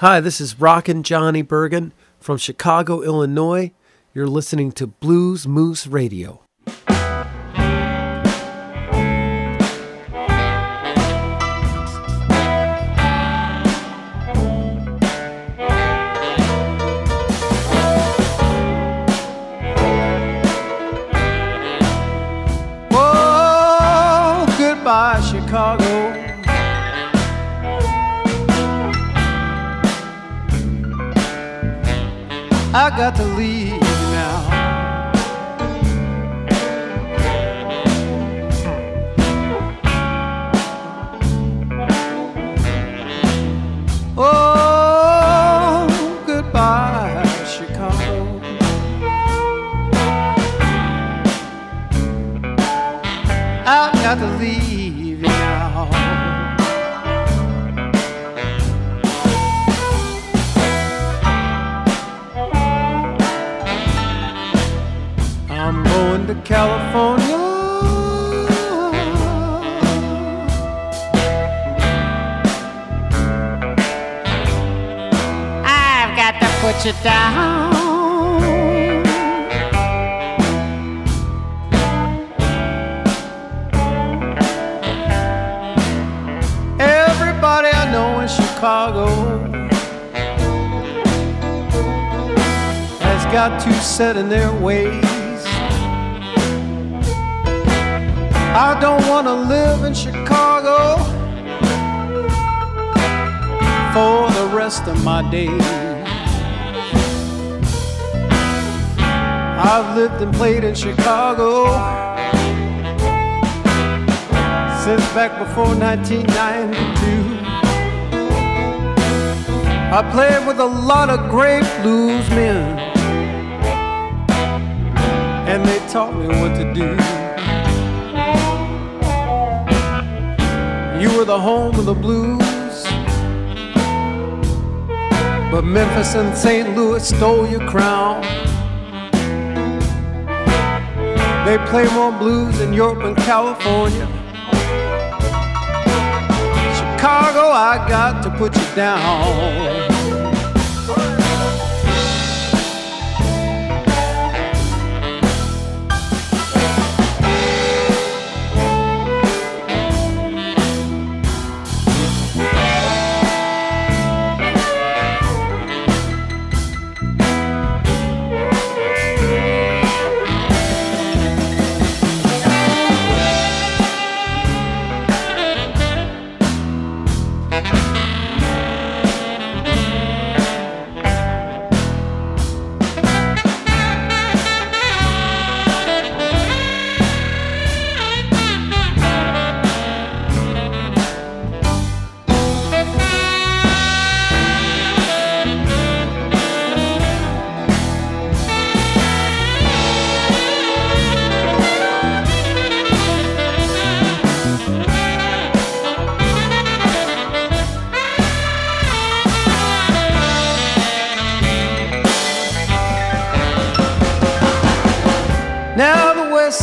Hi, this is Rockin' Johnny Burgin from Chicago, Illinois. You're listening to Blues Moose Radio. Oh, Chicago I got to leave. California. I've got to put you down. Everybody I know in Chicago has got to set in their ways. I don't want to live in Chicago for the rest of my days. I've lived and played in Chicago since back before 1992. I played with a lot of great blues men, and they taught me what to do. You were the home of the blues, but Memphis and St. Louis stole your crown. They play more blues in Europe and California. Chicago, I got to put you down.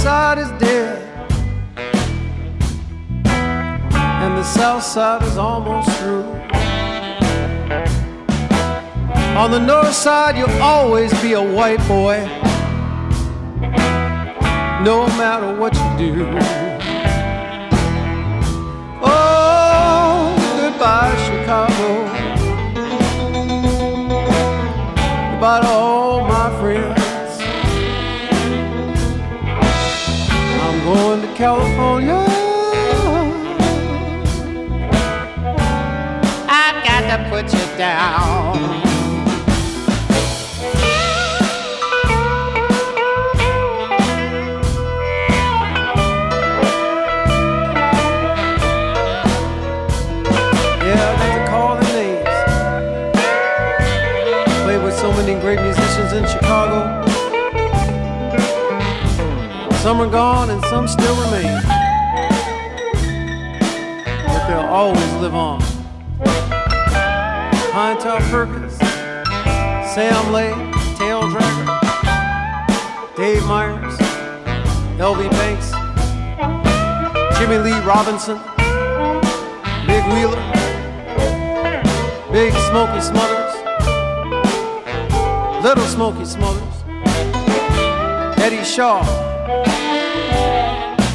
Side is dead, and the south side is almost through. On the north side, you'll always be a white boy, no matter what you do. Oh, goodbye, Chicago. Goodbye all California. I got to put you down. Some are gone and some still remain. But they'll always live on. Pinetop Perkins, Sam Lay, Tail Dragger, Dave Myers, L.V. Banks, Jimmy Lee Robinson, Big Wheeler, Big Smokey Smothers, Little Smokey Smothers, Eddie Shaw,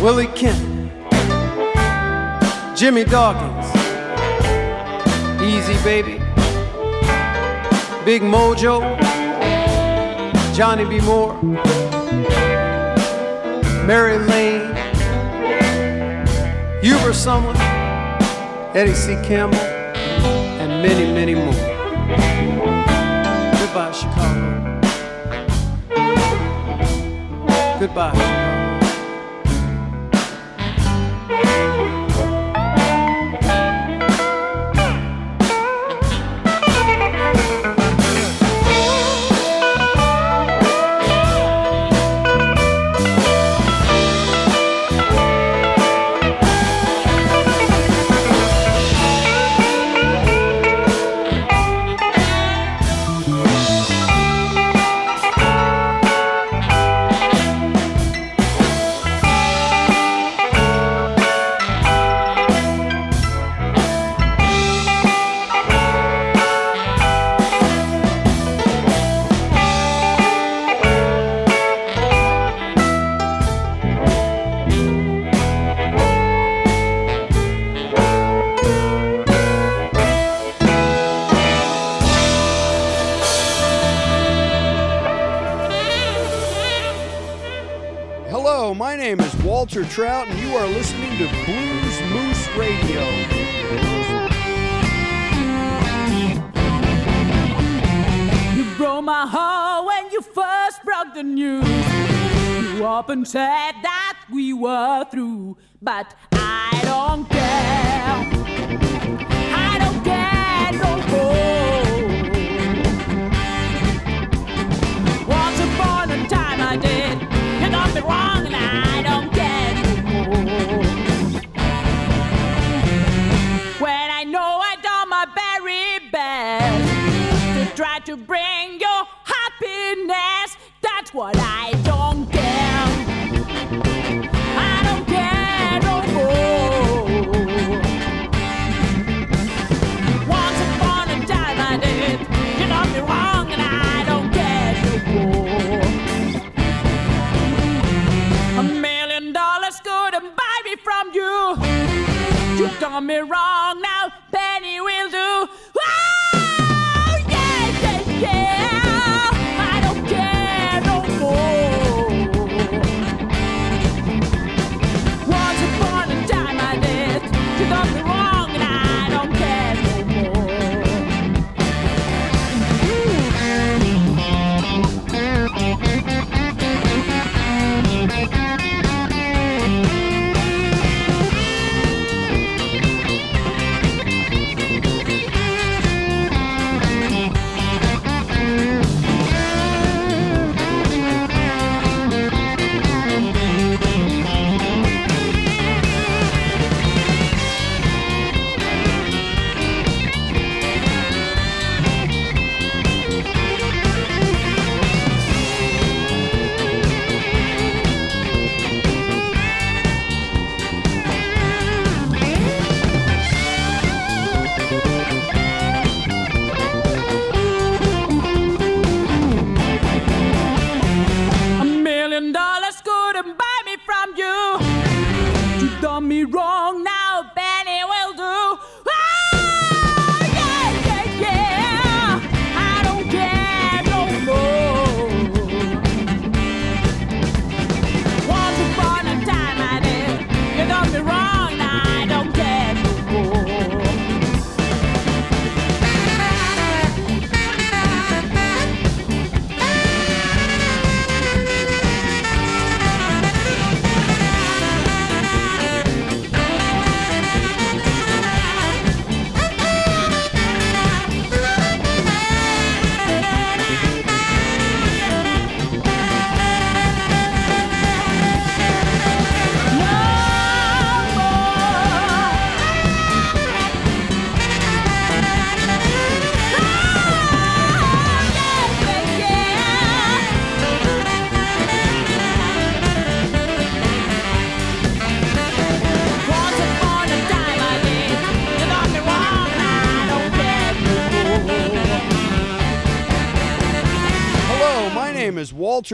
Willie Kent, Jimmy Dawkins, Easy Baby, Big Mojo, Johnny B. Moore, Mary Lane, Hubert Sumlin, Eddie C. Campbell, and many, many more. Goodbye, Chicago. Goodbye, said that we were through, but I don't care. I don't care no more. Once upon a time I did. Wrong, and I don't care. When I know I done my very best to try to bring your happiness. That's what I don't wrong,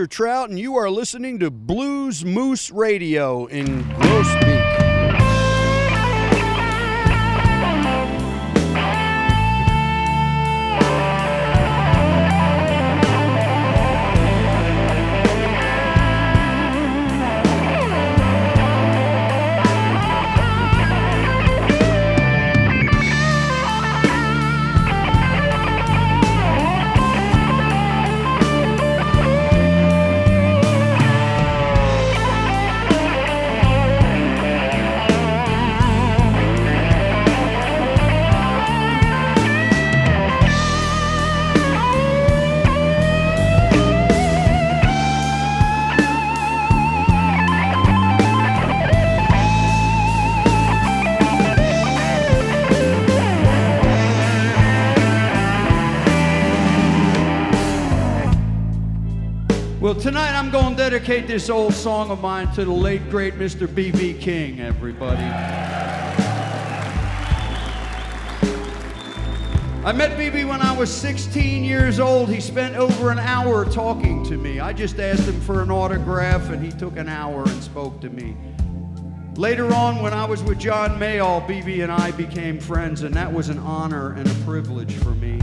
Trout, and you are listening to Blues Moose Radio in Groesbeek. Well, tonight I'm going to dedicate this old song of mine to the late, great Mr. B.B. King, everybody. I met BB when I was 16 years old. He spent over an hour talking to me. I just asked him for an autograph, and he took an hour and spoke to me. Later on, when I was with John Mayall, BB and I became friends, and that was an honor and a privilege for me.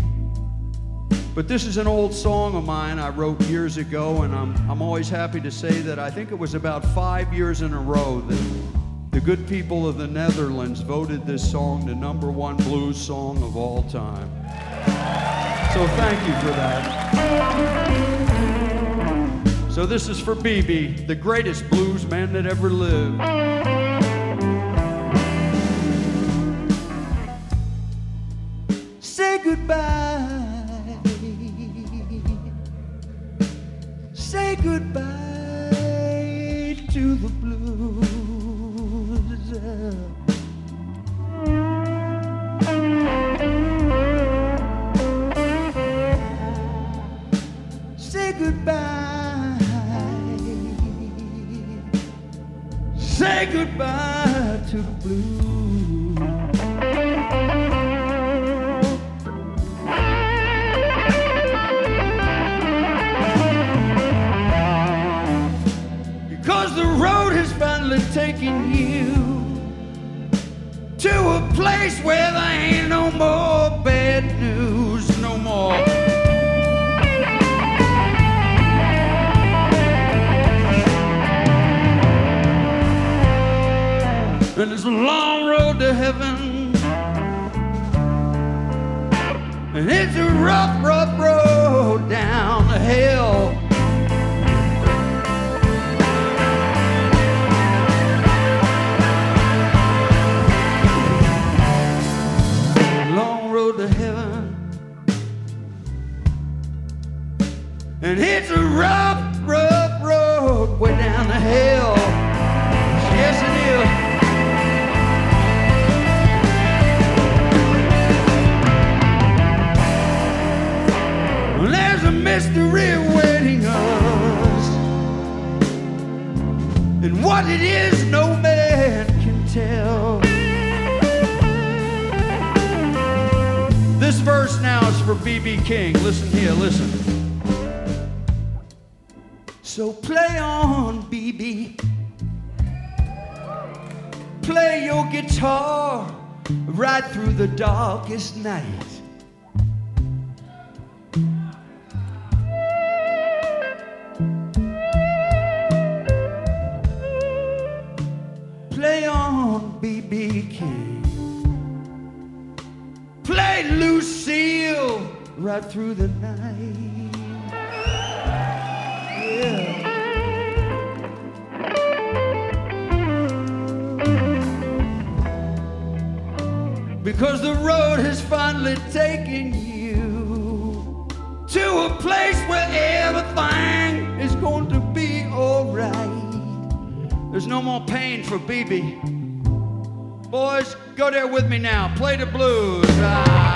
But this is an old song of mine I wrote years ago, and I'm, I'm always happy to say that I think it was about five years in a row that the good people of the Netherlands voted this song the number one blues song of all time. So thank you for that. So this is for BB, the greatest blues man that ever lived. Say goodbye. Goodbye to the blues. Say goodbye. Say goodbye to the blues. Place where there ain't no more bad news, no more. And it's a long road to heaven. And it's a rough, rough road down to hell. It's a rough, rough road way down the hill. Yes, it is. There's a mystery awaiting us. And what it is, no man can tell. This verse now is for BB King. Listen here, listen. So play on, BB. Play your guitar right through the darkest night. Play on, BB King. Play Lucille right through the night. Because the road has finally taken you to a place where everything is going to be alright. There's no more pain for BB. Boys, go there with me now. Play the blues. Ah.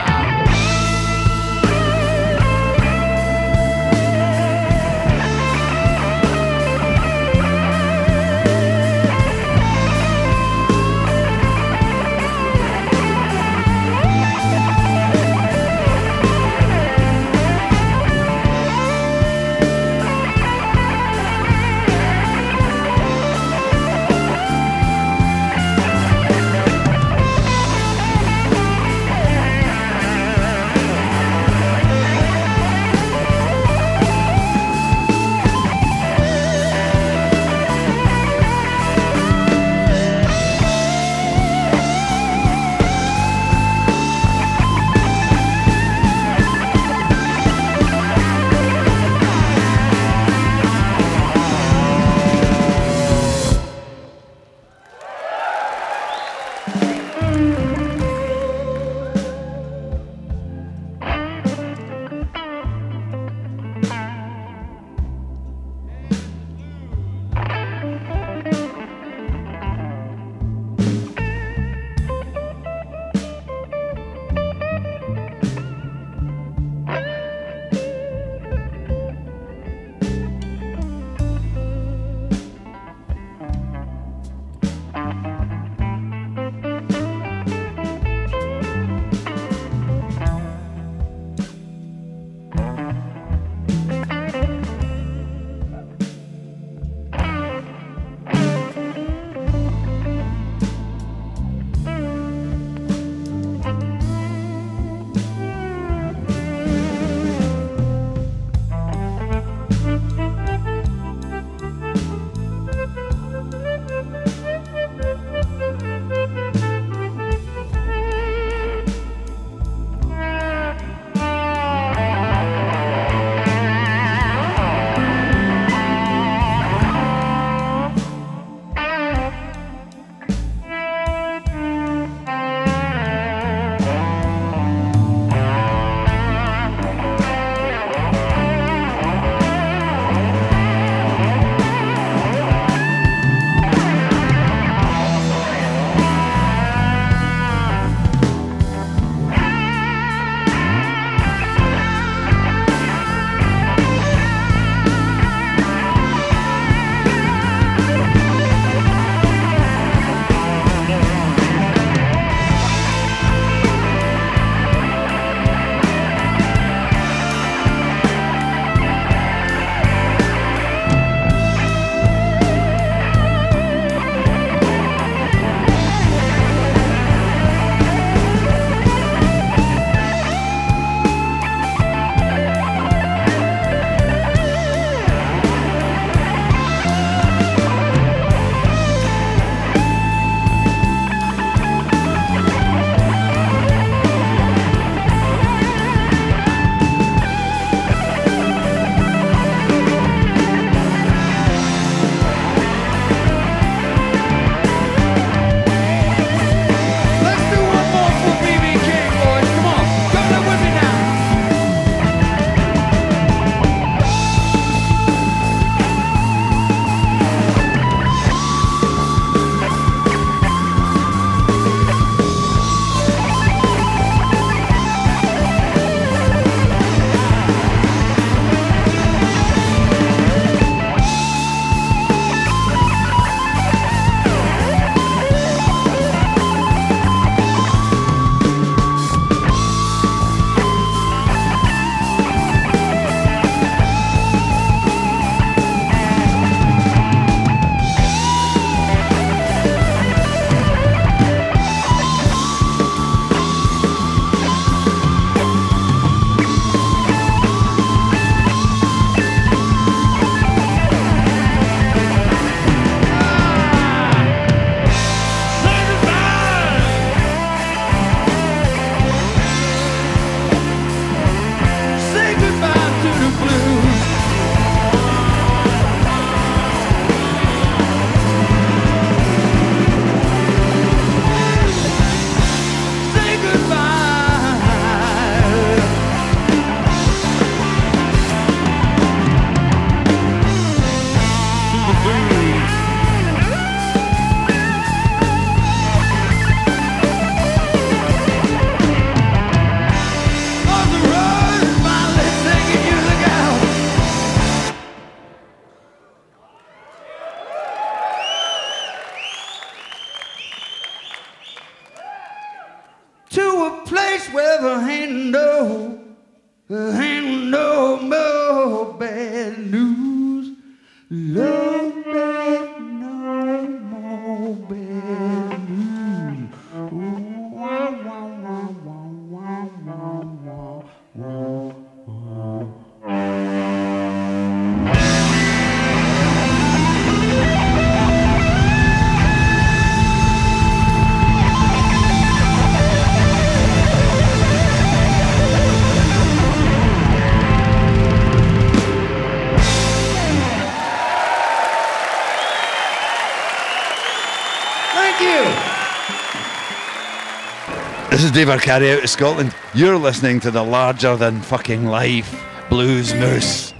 Is Dave Arcari out of Scotland. You're listening to the larger than fucking life Blues Moose.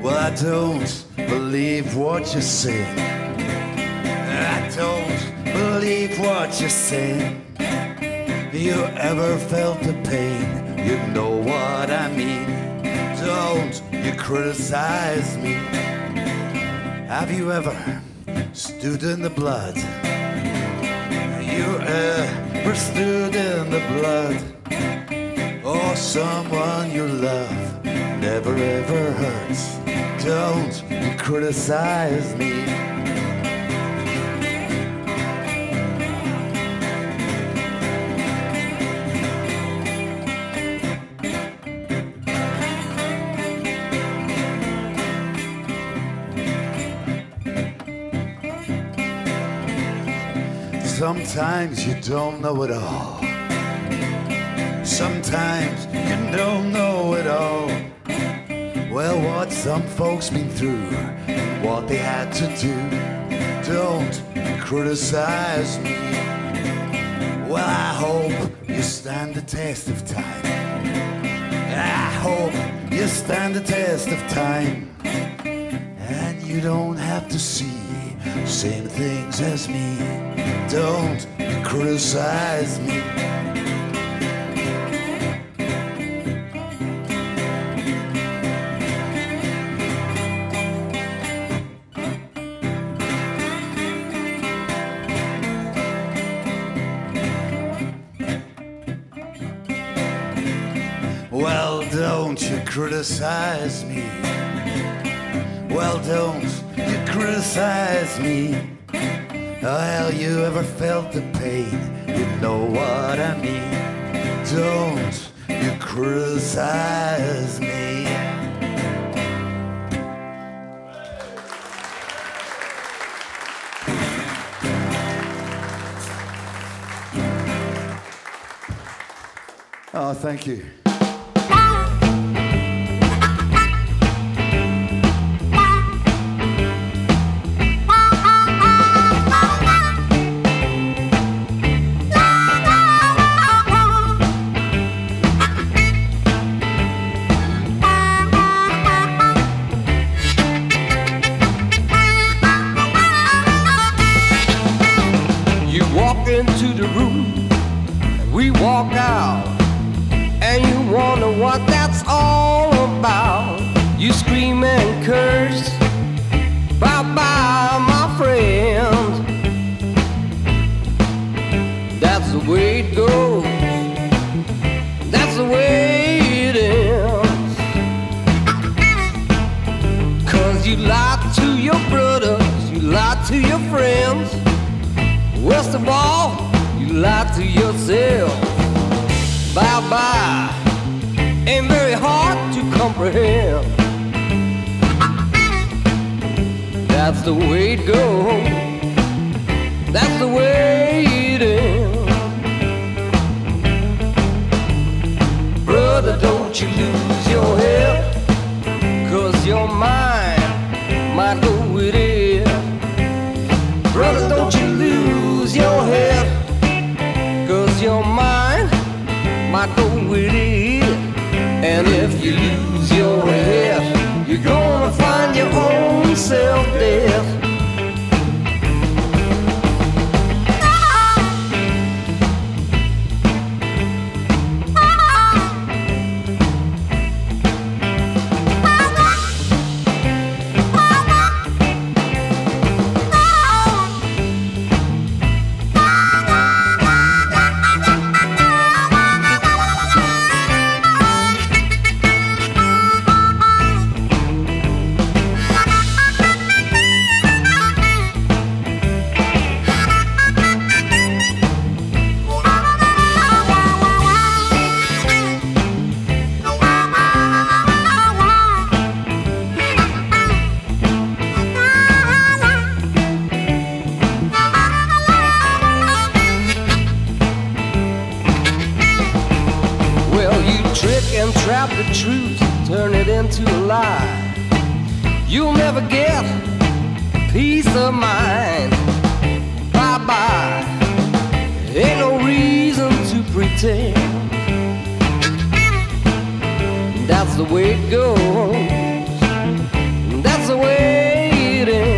Well, I don't believe what you say. I don't believe what you say. Have you ever felt the pain? You know what I mean. Don't you criticize me. Have you ever stood in the blood? You ever stood in the blood? Or someone you love never ever hurts. Don't you criticize me. Sometimes you don't know it all. Sometimes you don't know it all. Well, what some folks been through, what they had to do. Don't criticize me. Well, I hope you stand the test of time. I hope you stand the test of time. And you don't have to see same things as me. Don't criticize me. Well, don't you criticize me. Well, don't you criticize me. Well, you ever felt the pain? You know what I mean. Don't you criticize me. Oh, thank. You your brothers, you lie to your friends. Worst of all, you lie to yourself. Bye bye. Ain't very hard to comprehend. That's the way it goes. That's the way it ends. Brother, don't you lose your head. Cause your mind might go And if you lose your head, you're gonna find your own self death. sing. That's the way it goes. That's the way it is.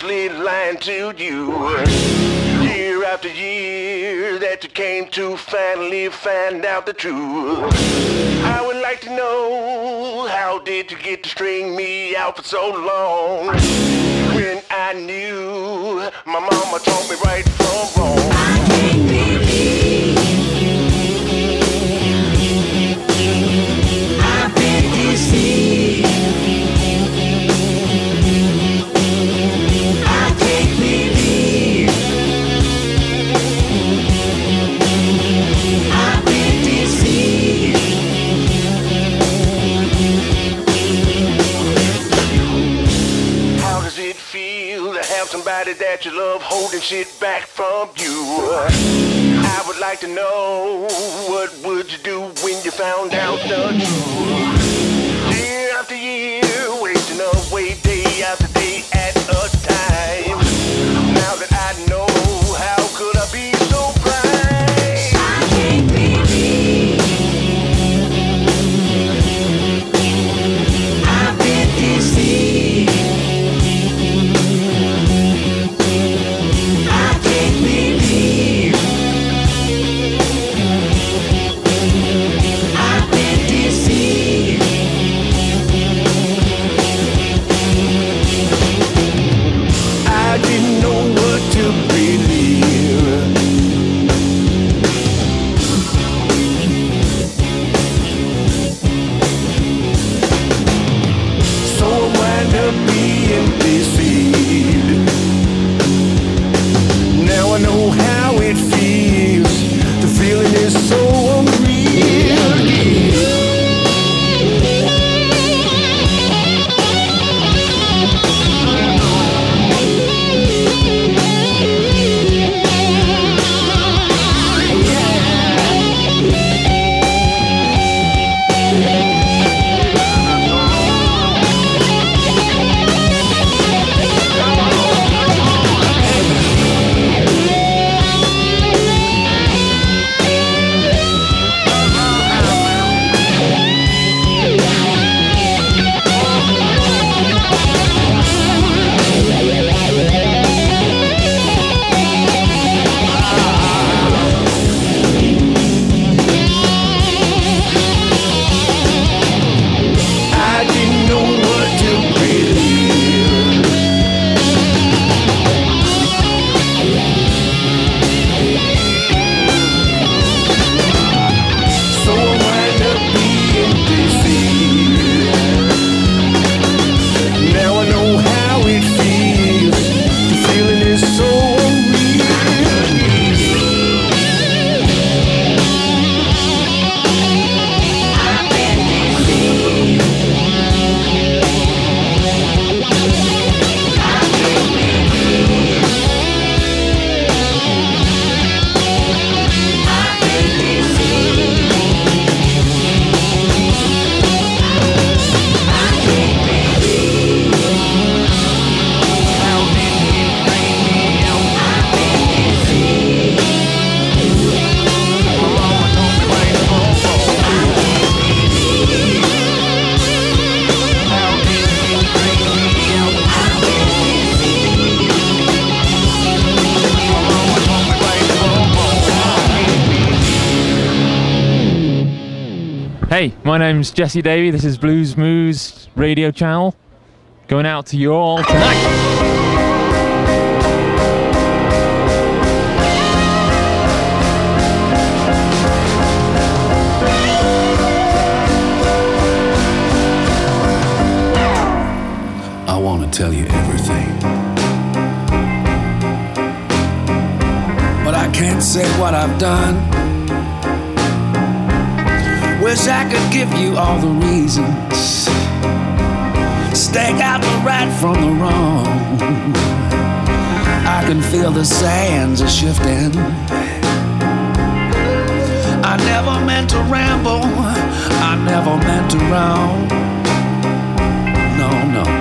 Constantly lying to you? Year after year that you came to finally find out the truth. I would like to know how did you get to string me out for so long? When I knew my mama taught me right from wrong. I've that you love holding shit back from you? I would like to know what would you do when you found out the truth? Year after year, wasting away my name's Jesse Davey. This is Blues Moose Radio Channel. Going out to you all tonight. I want to tell you everything. But I can't say what I've done. Wish I could give you all the reasons. Stake out the right from the wrong. I can feel the sands are shifting. I never meant to ramble. I never meant to roam. No, no.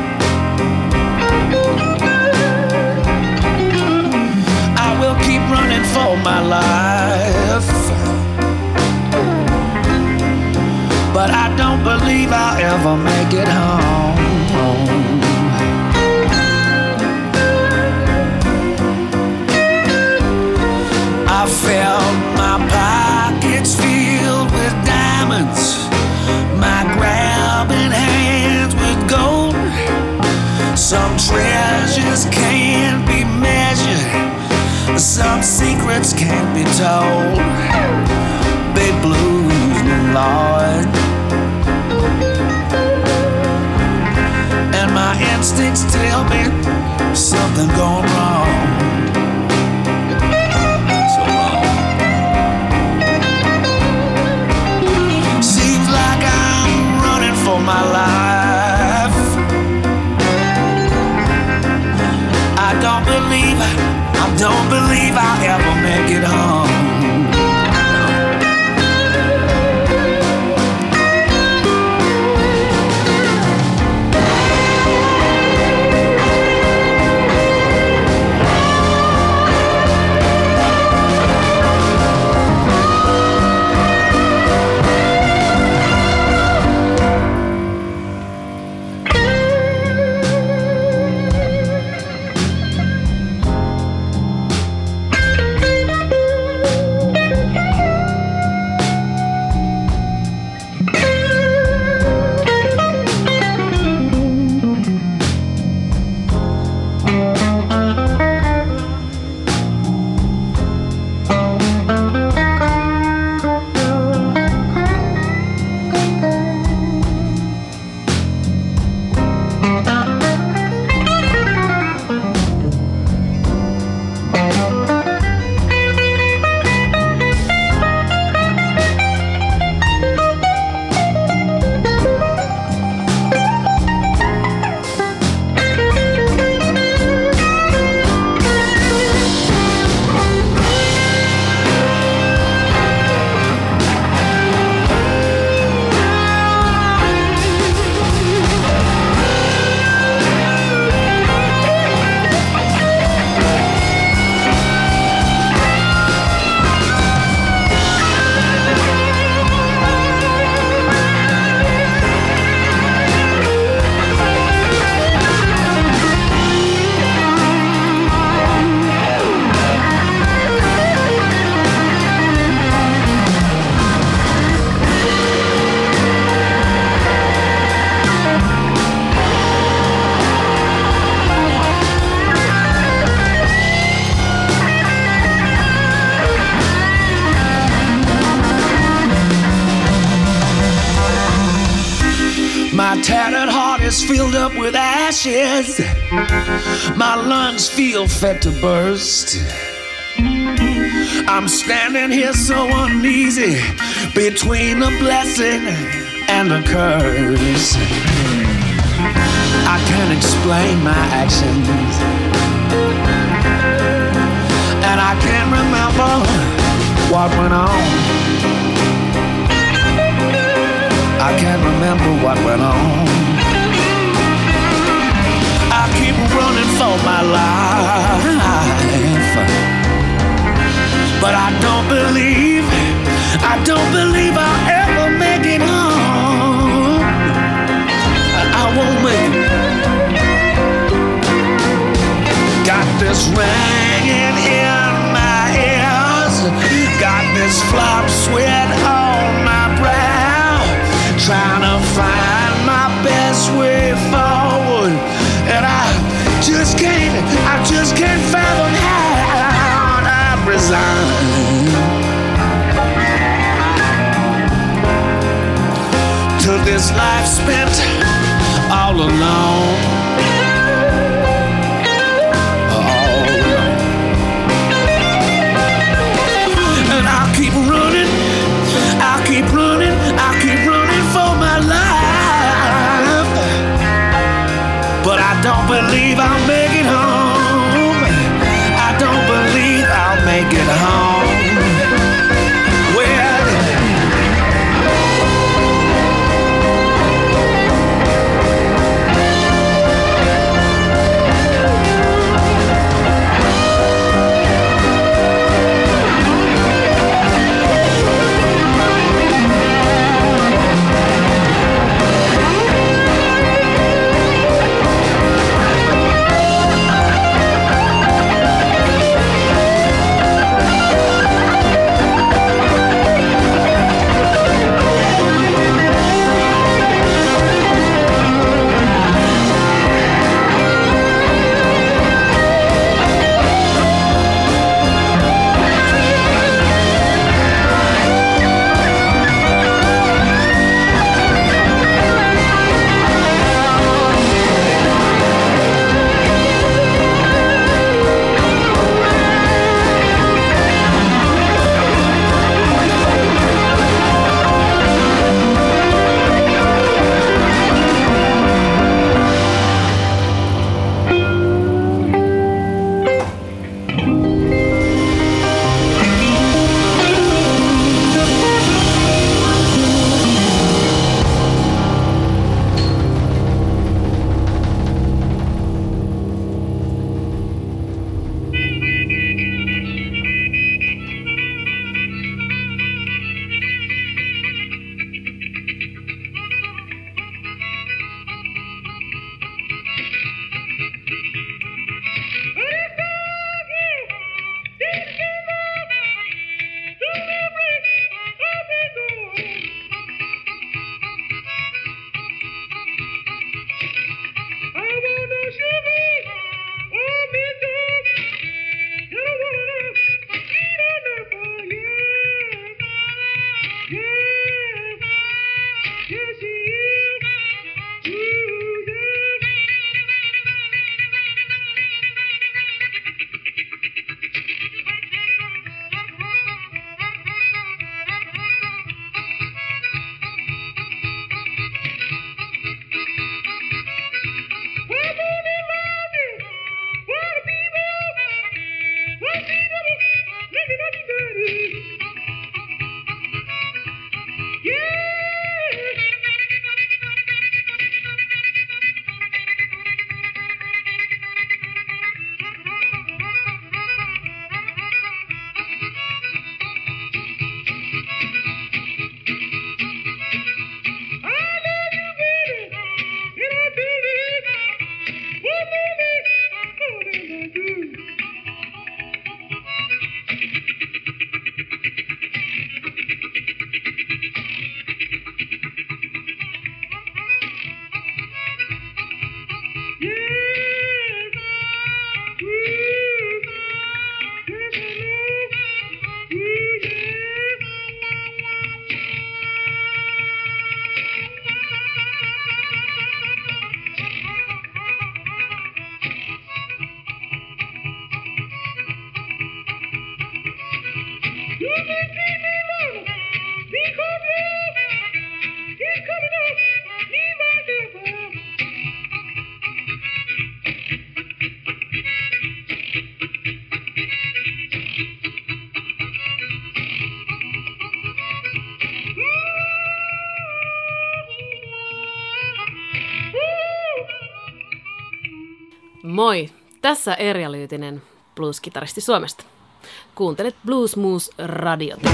Treasures can't be measured, some secrets can't be told. Big blues, Lord. And my instincts tell me something gone wrong. Don't believe I'll ever make it home. Feel fed to burst. I'm standing here so uneasy between a blessing and a curse. I can't explain my actions, and I can't remember what went on. I can't remember what went on. I keep running for my life, Tässä Erja Lyytinen, blueskitaristi Suomesta. Kuuntelet Blues Moose Radiota.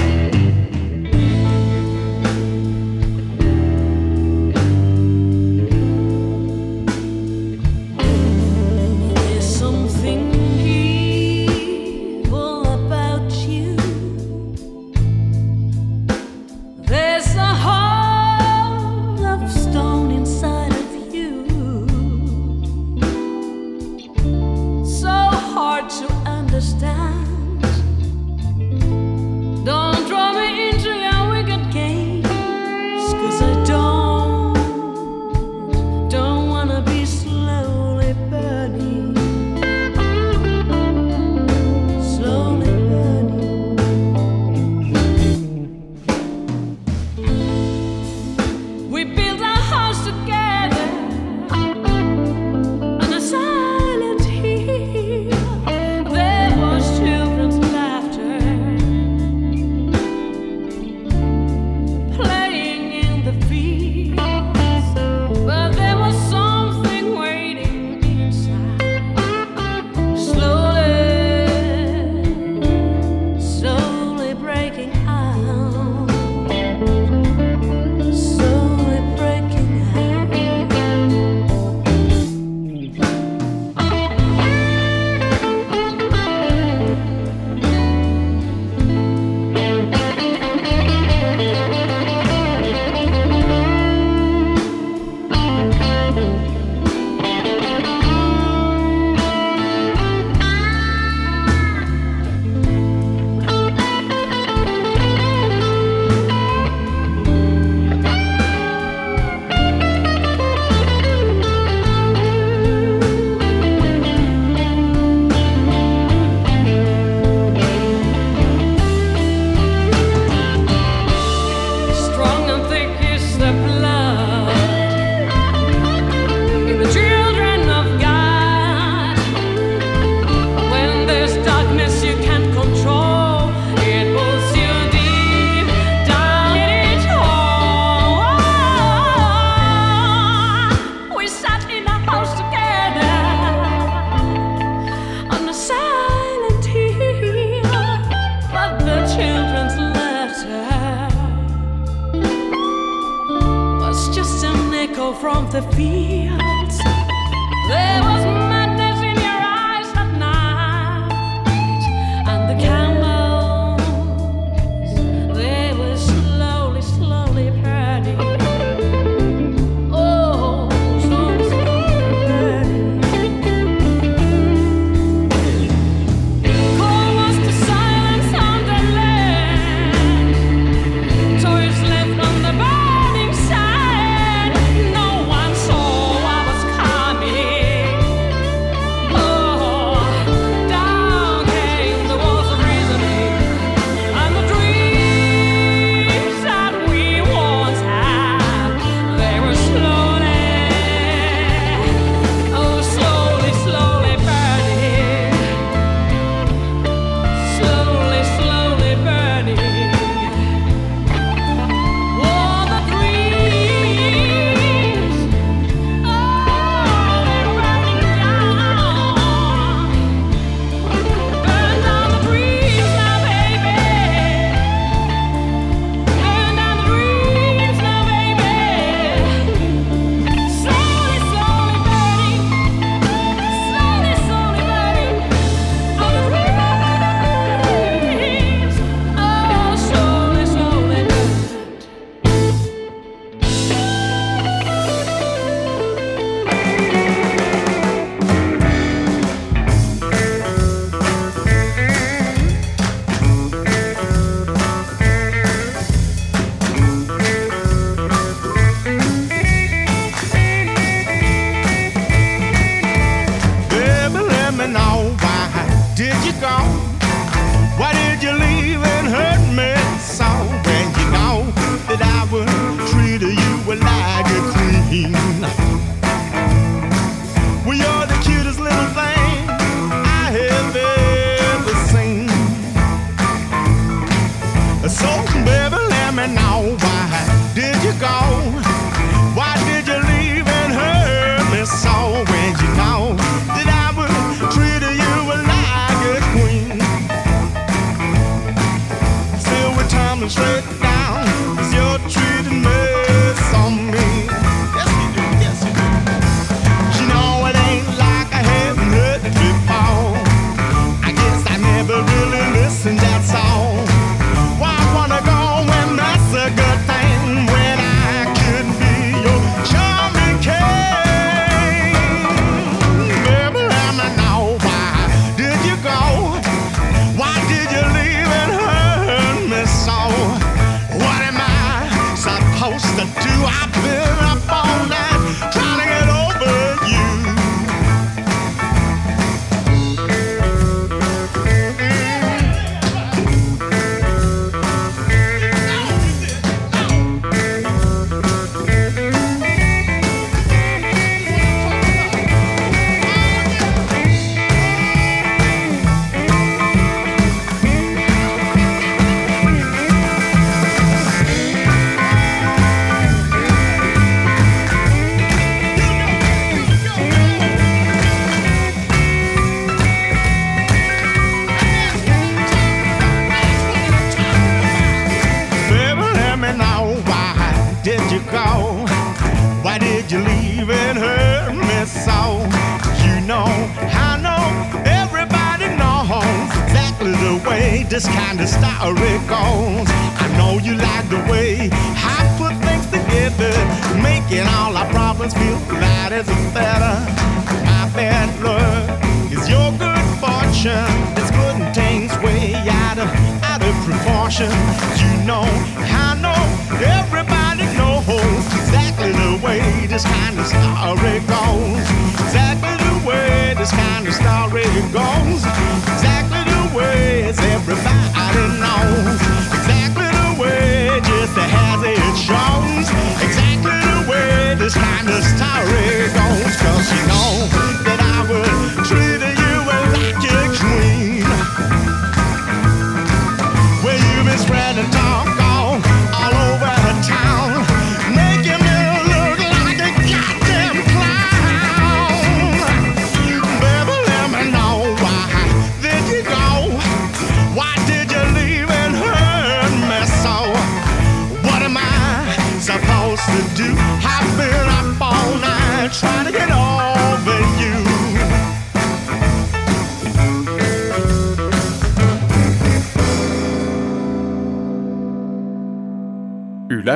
the fear. This kind of story goes. I know you like the way I put things together, making all our problems feel light as a feather. My bad luck is your good fortune. It's putting things way out of out of proportion. You know, I know, everybody knows exactly the way this kind of story goes. Exactly the way this kind of story goes. Exactly the way it's everybody knows. Exactly the way just as it shows. Exactly the way this kind of story goes. Cause you know